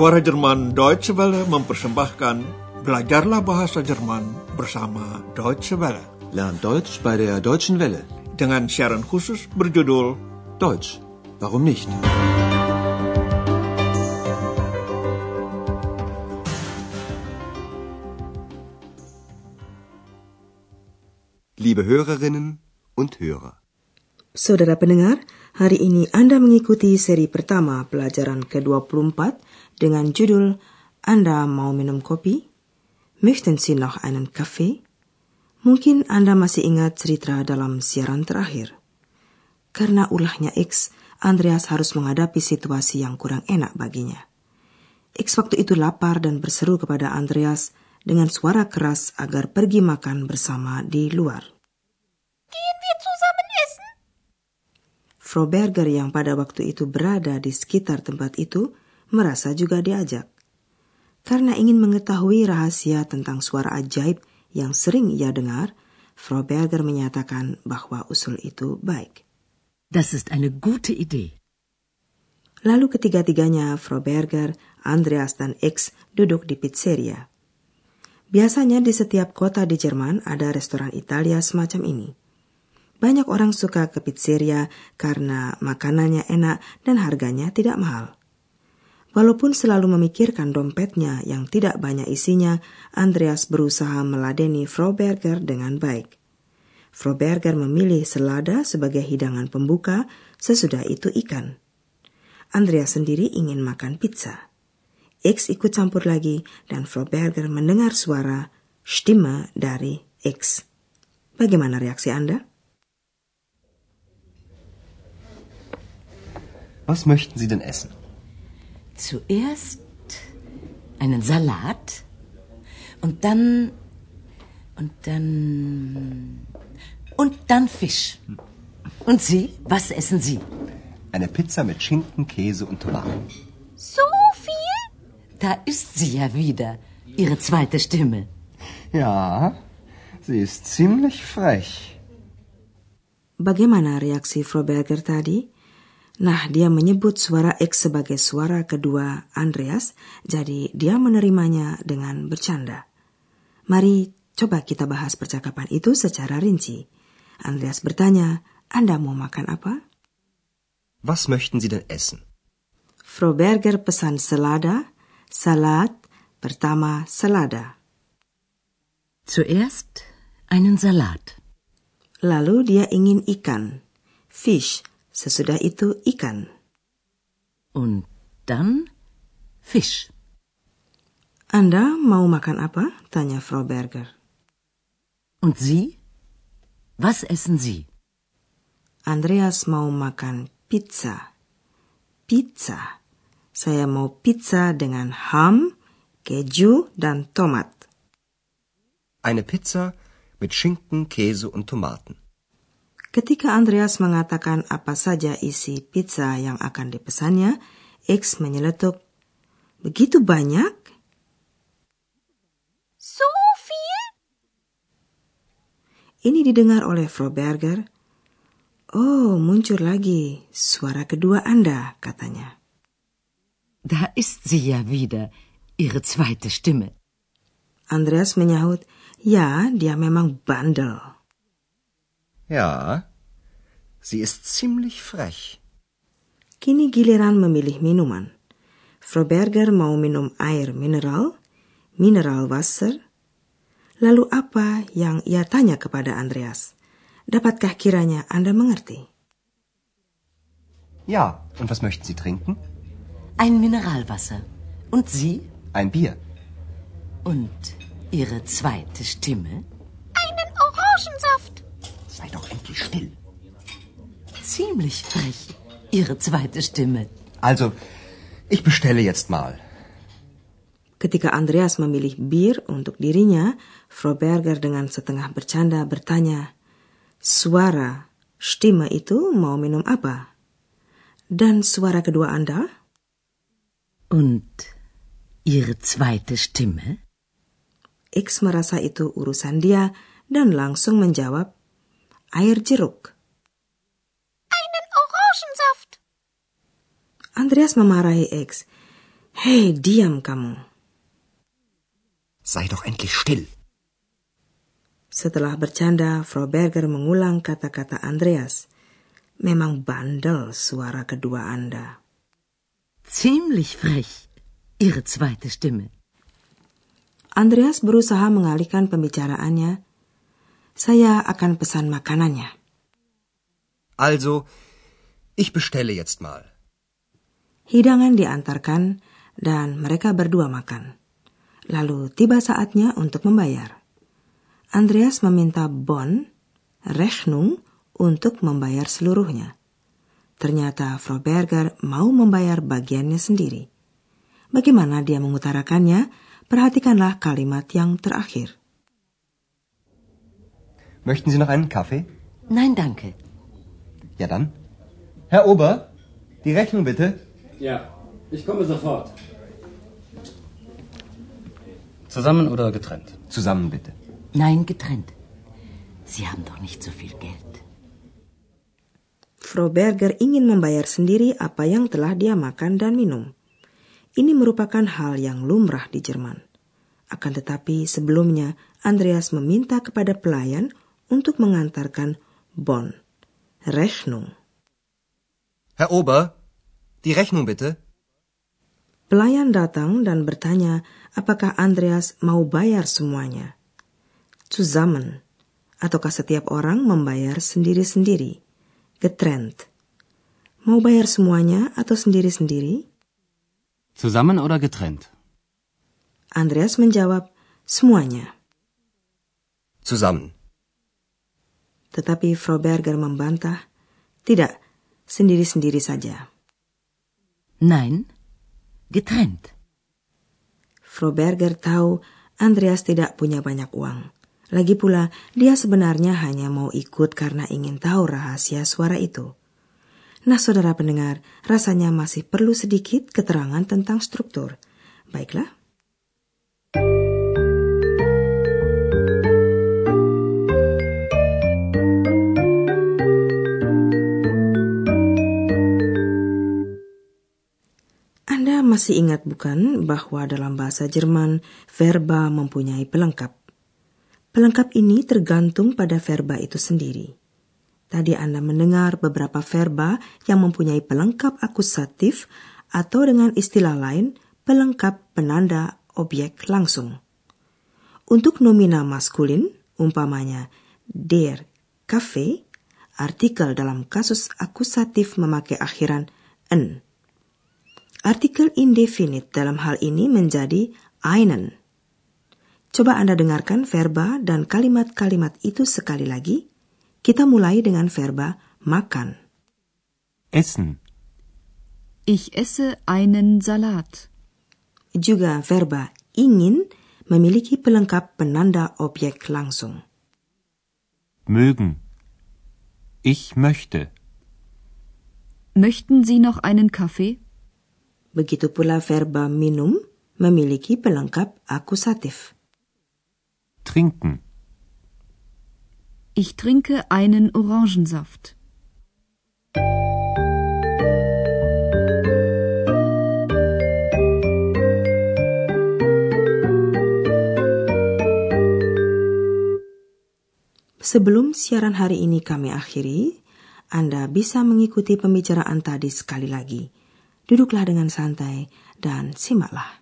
Suara Jerman Deutsche Welle mempersembahkan Belajarlah Bahasa Jerman bersama Deutsche Welle. Lern Deutsch bei der Deutschen Welle. Dengan siaran khusus berjudul Deutsch, warum nicht? Liebe Hörerinnen und Hörer. Saudara pendengar, hari ini Anda mengikuti seri pertama pelajaran ke-24 dengan judul Anda mau minum kopi? Möchten Sie noch einen Kaffee? Mungkin Anda masih ingat cerita dalam siaran terakhir. Karena ulahnya X, Andreas harus menghadapi situasi yang kurang enak baginya. X waktu itu lapar dan berseru kepada Andreas dengan suara keras agar pergi makan bersama di luar. Gehen wir zusammen essen? Frau Berger yang pada waktu itu berada di sekitar tempat itu merasa juga diajak. Karena ingin mengetahui rahasia tentang suara ajaib yang sering ia dengar, Frau Berger menyatakan bahwa usul itu baik. Das ist eine gute Idee. Lalu ketiga-tiganya, Frau Berger, Andreas, dan X duduk di pizzeria. Biasanya di setiap kota di Jerman ada restoran Italia semacam ini. Banyak orang suka ke pizzeria karena makanannya enak dan harganya tidak mahal. Walaupun selalu memikirkan dompetnya yang tidak banyak isinya, Andreas berusaha meladeni Frau Berger dengan baik. Frau Berger memilih selada sebagai hidangan pembuka, sesudah itu ikan. Andreas sendiri ingin makan pizza. X ikut campur lagi dan Frau Berger mendengar suara Stimme dari X. Bagaimana reaksi Anda? Was möchten Sie denn essen? Zuerst einen Salat und dann und dann und dann Fisch. Und Sie, was essen Sie? Eine Pizza mit Schinken, Käse und Tomaten. So viel? Da ist sie ja wieder, Ihre zweite Stimme. Ja, sie ist ziemlich frech. Bagaimana reaksi Frau Berger tadi? Nah, dia menyebut suara X sebagai suara kedua Andreas, jadi dia menerimanya dengan bercanda. Mari coba kita bahas percakapan itu secara rinci. Andreas bertanya, Anda mau makan apa? Was möchten Sie denn essen? Frau Berger pesan selada, salat, pertama selada. Zuerst einen Salat. Lalu dia ingin ikan, fish, sesudah itu ikan. Und dann Fisch. Anda mau makan apa? Tanya Frau Berger. Und Sie? Was essen Sie? Andreas mau makan pizza. Pizza. Saya mau pizza dengan ham, keju, dan tomat. Eine Pizza mit Schinken, Käse und Tomaten. Ketika Andreas mengatakan apa saja isi pizza yang akan dipesannya, X menyeletuk, Begitu banyak? So viel? Ini didengar oleh Frau Berger. Oh, muncul lagi suara kedua Anda, katanya. Da ist sie ja wieder, Ihre zweite Stimme. Andreas menyahut, ya, dia memang bandel. Ja, sie ist ziemlich frech. Kini giliran memilih minuman. Frau Berger mau minum air mineral, mineral Wasser. Lalu apa yang ia tanya kepada Andreas? Dapatkah kiranya Anda mengerti? Ja, und was möchten Sie trinken? Ein Mineralwasser. Und Sie? Ein Bier. Und Ihre zweite Stimme? Einen Orangensaft. Still. Ziemlich frech, Ihre zweite Stimme. Also, ich bestelle jetzt mal. Ketika Andreas memilih bir untuk dirinya, Frau Berger dengan setengah bercanda bertanya, Suara, Stimme itu mau minum apa? Dan suara kedua Anda? Und Ihre zweite Stimme? X merasa itu urusan dia dan langsung menjawab, air jeruk. Einen Orangensaft. Andreas memarahi X. Hei, diam kamu. Sei doch endlich still. Setelah bercanda, Frau Berger mengulang kata-kata Andreas. Memang bandel suara kedua Anda. Ziemlich frech. Ihre zweite Stimme. Andreas berusaha mengalihkan pembicaraannya. Saya akan pesan makanannya. Also, ich bestelle jetzt mal. Hidangan diantarkan dan mereka berdua makan. Lalu tiba saatnya untuk membayar. Andreas meminta bon, Rechnung, untuk membayar seluruhnya. Ternyata Frau Berger mau membayar bagiannya sendiri. Bagaimana dia mengutarakannya? Perhatikanlah kalimat yang terakhir. Möchten Sie noch einen Kaffee? Nein, danke. Ja dann. Herr Ober, die Rechnung bitte. Ja, ich komme sofort. Zusammen oder getrennt? Zusammen bitte. Nein, getrennt. Sie haben doch nicht so viel Geld. Frau Berger ingin membayar sendiri apa yang telah dia makan dan minum. Ini merupakan hal yang lumrah di Jerman. Akan tetapi sebelumnya Andreas meminta kepada pelayan untuk mengantarkan bon, Rechnung. Herr Ober, die Rechnung bitte. Pelayan datang dan bertanya apakah Andreas mau bayar semuanya. Zusammen, ataukah setiap orang membayar sendiri-sendiri. Getrennt. Mau bayar semuanya atau sendiri-sendiri? Zusammen oder getrennt? Andreas menjawab, semuanya. Zusammen. Tetapi Frau Berger membantah, tidak, sendiri-sendiri saja. Nein, getrennt. Frau Berger tahu Andreas tidak punya banyak uang. Lagi pula, dia sebenarnya hanya mau ikut karena ingin tahu rahasia suara itu. Nah, saudara pendengar, rasanya masih perlu sedikit keterangan tentang struktur. Baiklah. Masih ingat bukan bahwa dalam bahasa Jerman verba mempunyai pelengkap? Pelengkap ini tergantung pada verba itu sendiri. Tadi Anda mendengar beberapa verba yang mempunyai pelengkap akusatif atau dengan istilah lain pelengkap penanda objek langsung. Untuk nomina maskulin, umpamanya der cafe, artikel dalam kasus akusatif memakai akhiran en. Artikel indefinite dalam hal ini menjadi einen. Coba Anda dengarkan verba dan kalimat-kalimat itu sekali lagi. Kita mulai dengan verba makan. Essen. Ich esse einen Salat. Juga verba ingin memiliki pelengkap penanda objek langsung. Mögen. Ich möchte. Möchten Sie noch einen Kaffee? Begitu pula verba minum memiliki pelengkap akusatif. Trinken. Ich trinke einen Orangensaft. Sebelum siaran hari ini kami akhiri, Anda bisa mengikuti pembicaraan tadi sekali lagi. Duduklah dengan santai dan simaklah.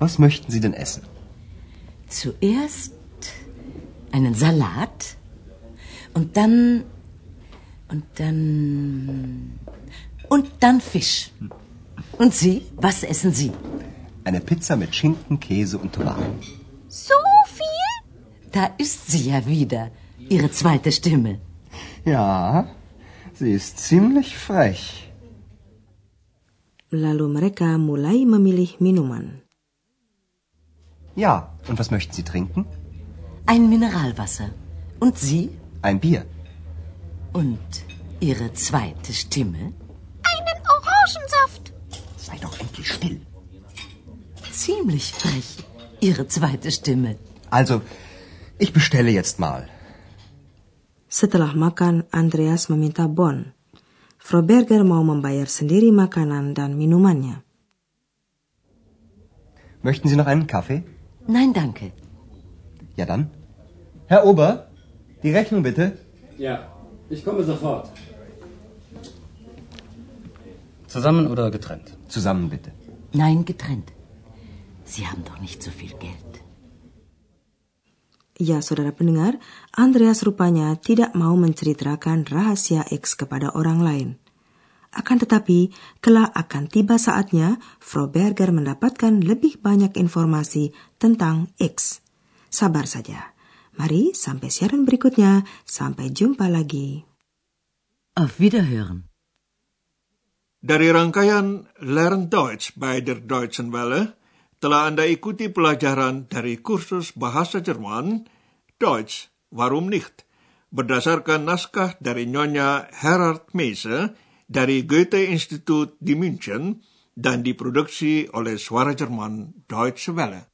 Was möchten Sie denn essen? Zuerst einen Salat und dann und dann und dann Fisch. Und Sie, was essen Sie? Eine Pizza mit Schinken, Käse und Tomaten. So viel? Da ist sie ja wieder, Ihre zweite Stimme. Ja, sie ist ziemlich frech. Lalu mereka mulai memilih minuman. Ja, und was möchten Sie trinken? Ein Mineralwasser. Und Sie? Ein Bier. Und Ihre zweite Stimme? Einen Orangensaft. Sei doch endlich still. Ziemlich frech, Ihre zweite Stimme. Also, ich bestelle jetzt mal. Setelah makan, Andreas meminta Bon. Frau Berger mau membayar sendiri makanan dan minumannya. Möchten Sie noch einen Kaffee? Nein, danke. Ja dann. Herr Ober, die Rechnung bitte. Ja, ich komme sofort. Zusammen oder getrennt? Zusammen bitte. Nein, getrennt. Sie haben doch nicht so viel Geld. Ya, saudara pendengar, Andreas rupanya tidak mau menceritakan rahasia X kepada orang lain. Akan tetapi, kelak akan tiba saatnya Frau Berger mendapatkan lebih banyak informasi tentang X. Sabar saja. Mari sampai siaran berikutnya. Sampai jumpa lagi. Auf Wiederhören. Dari rangkaian Learn Deutsch bei der Deutschen Welle, telah Anda ikuti pelajaran dari kursus bahasa Jerman, Deutsch, Warum nicht? Berdasarkan naskah dari Nyonya Herard Meise dari Goethe-Institut di München dan diproduksi oleh Suara Jerman Deutsche Welle.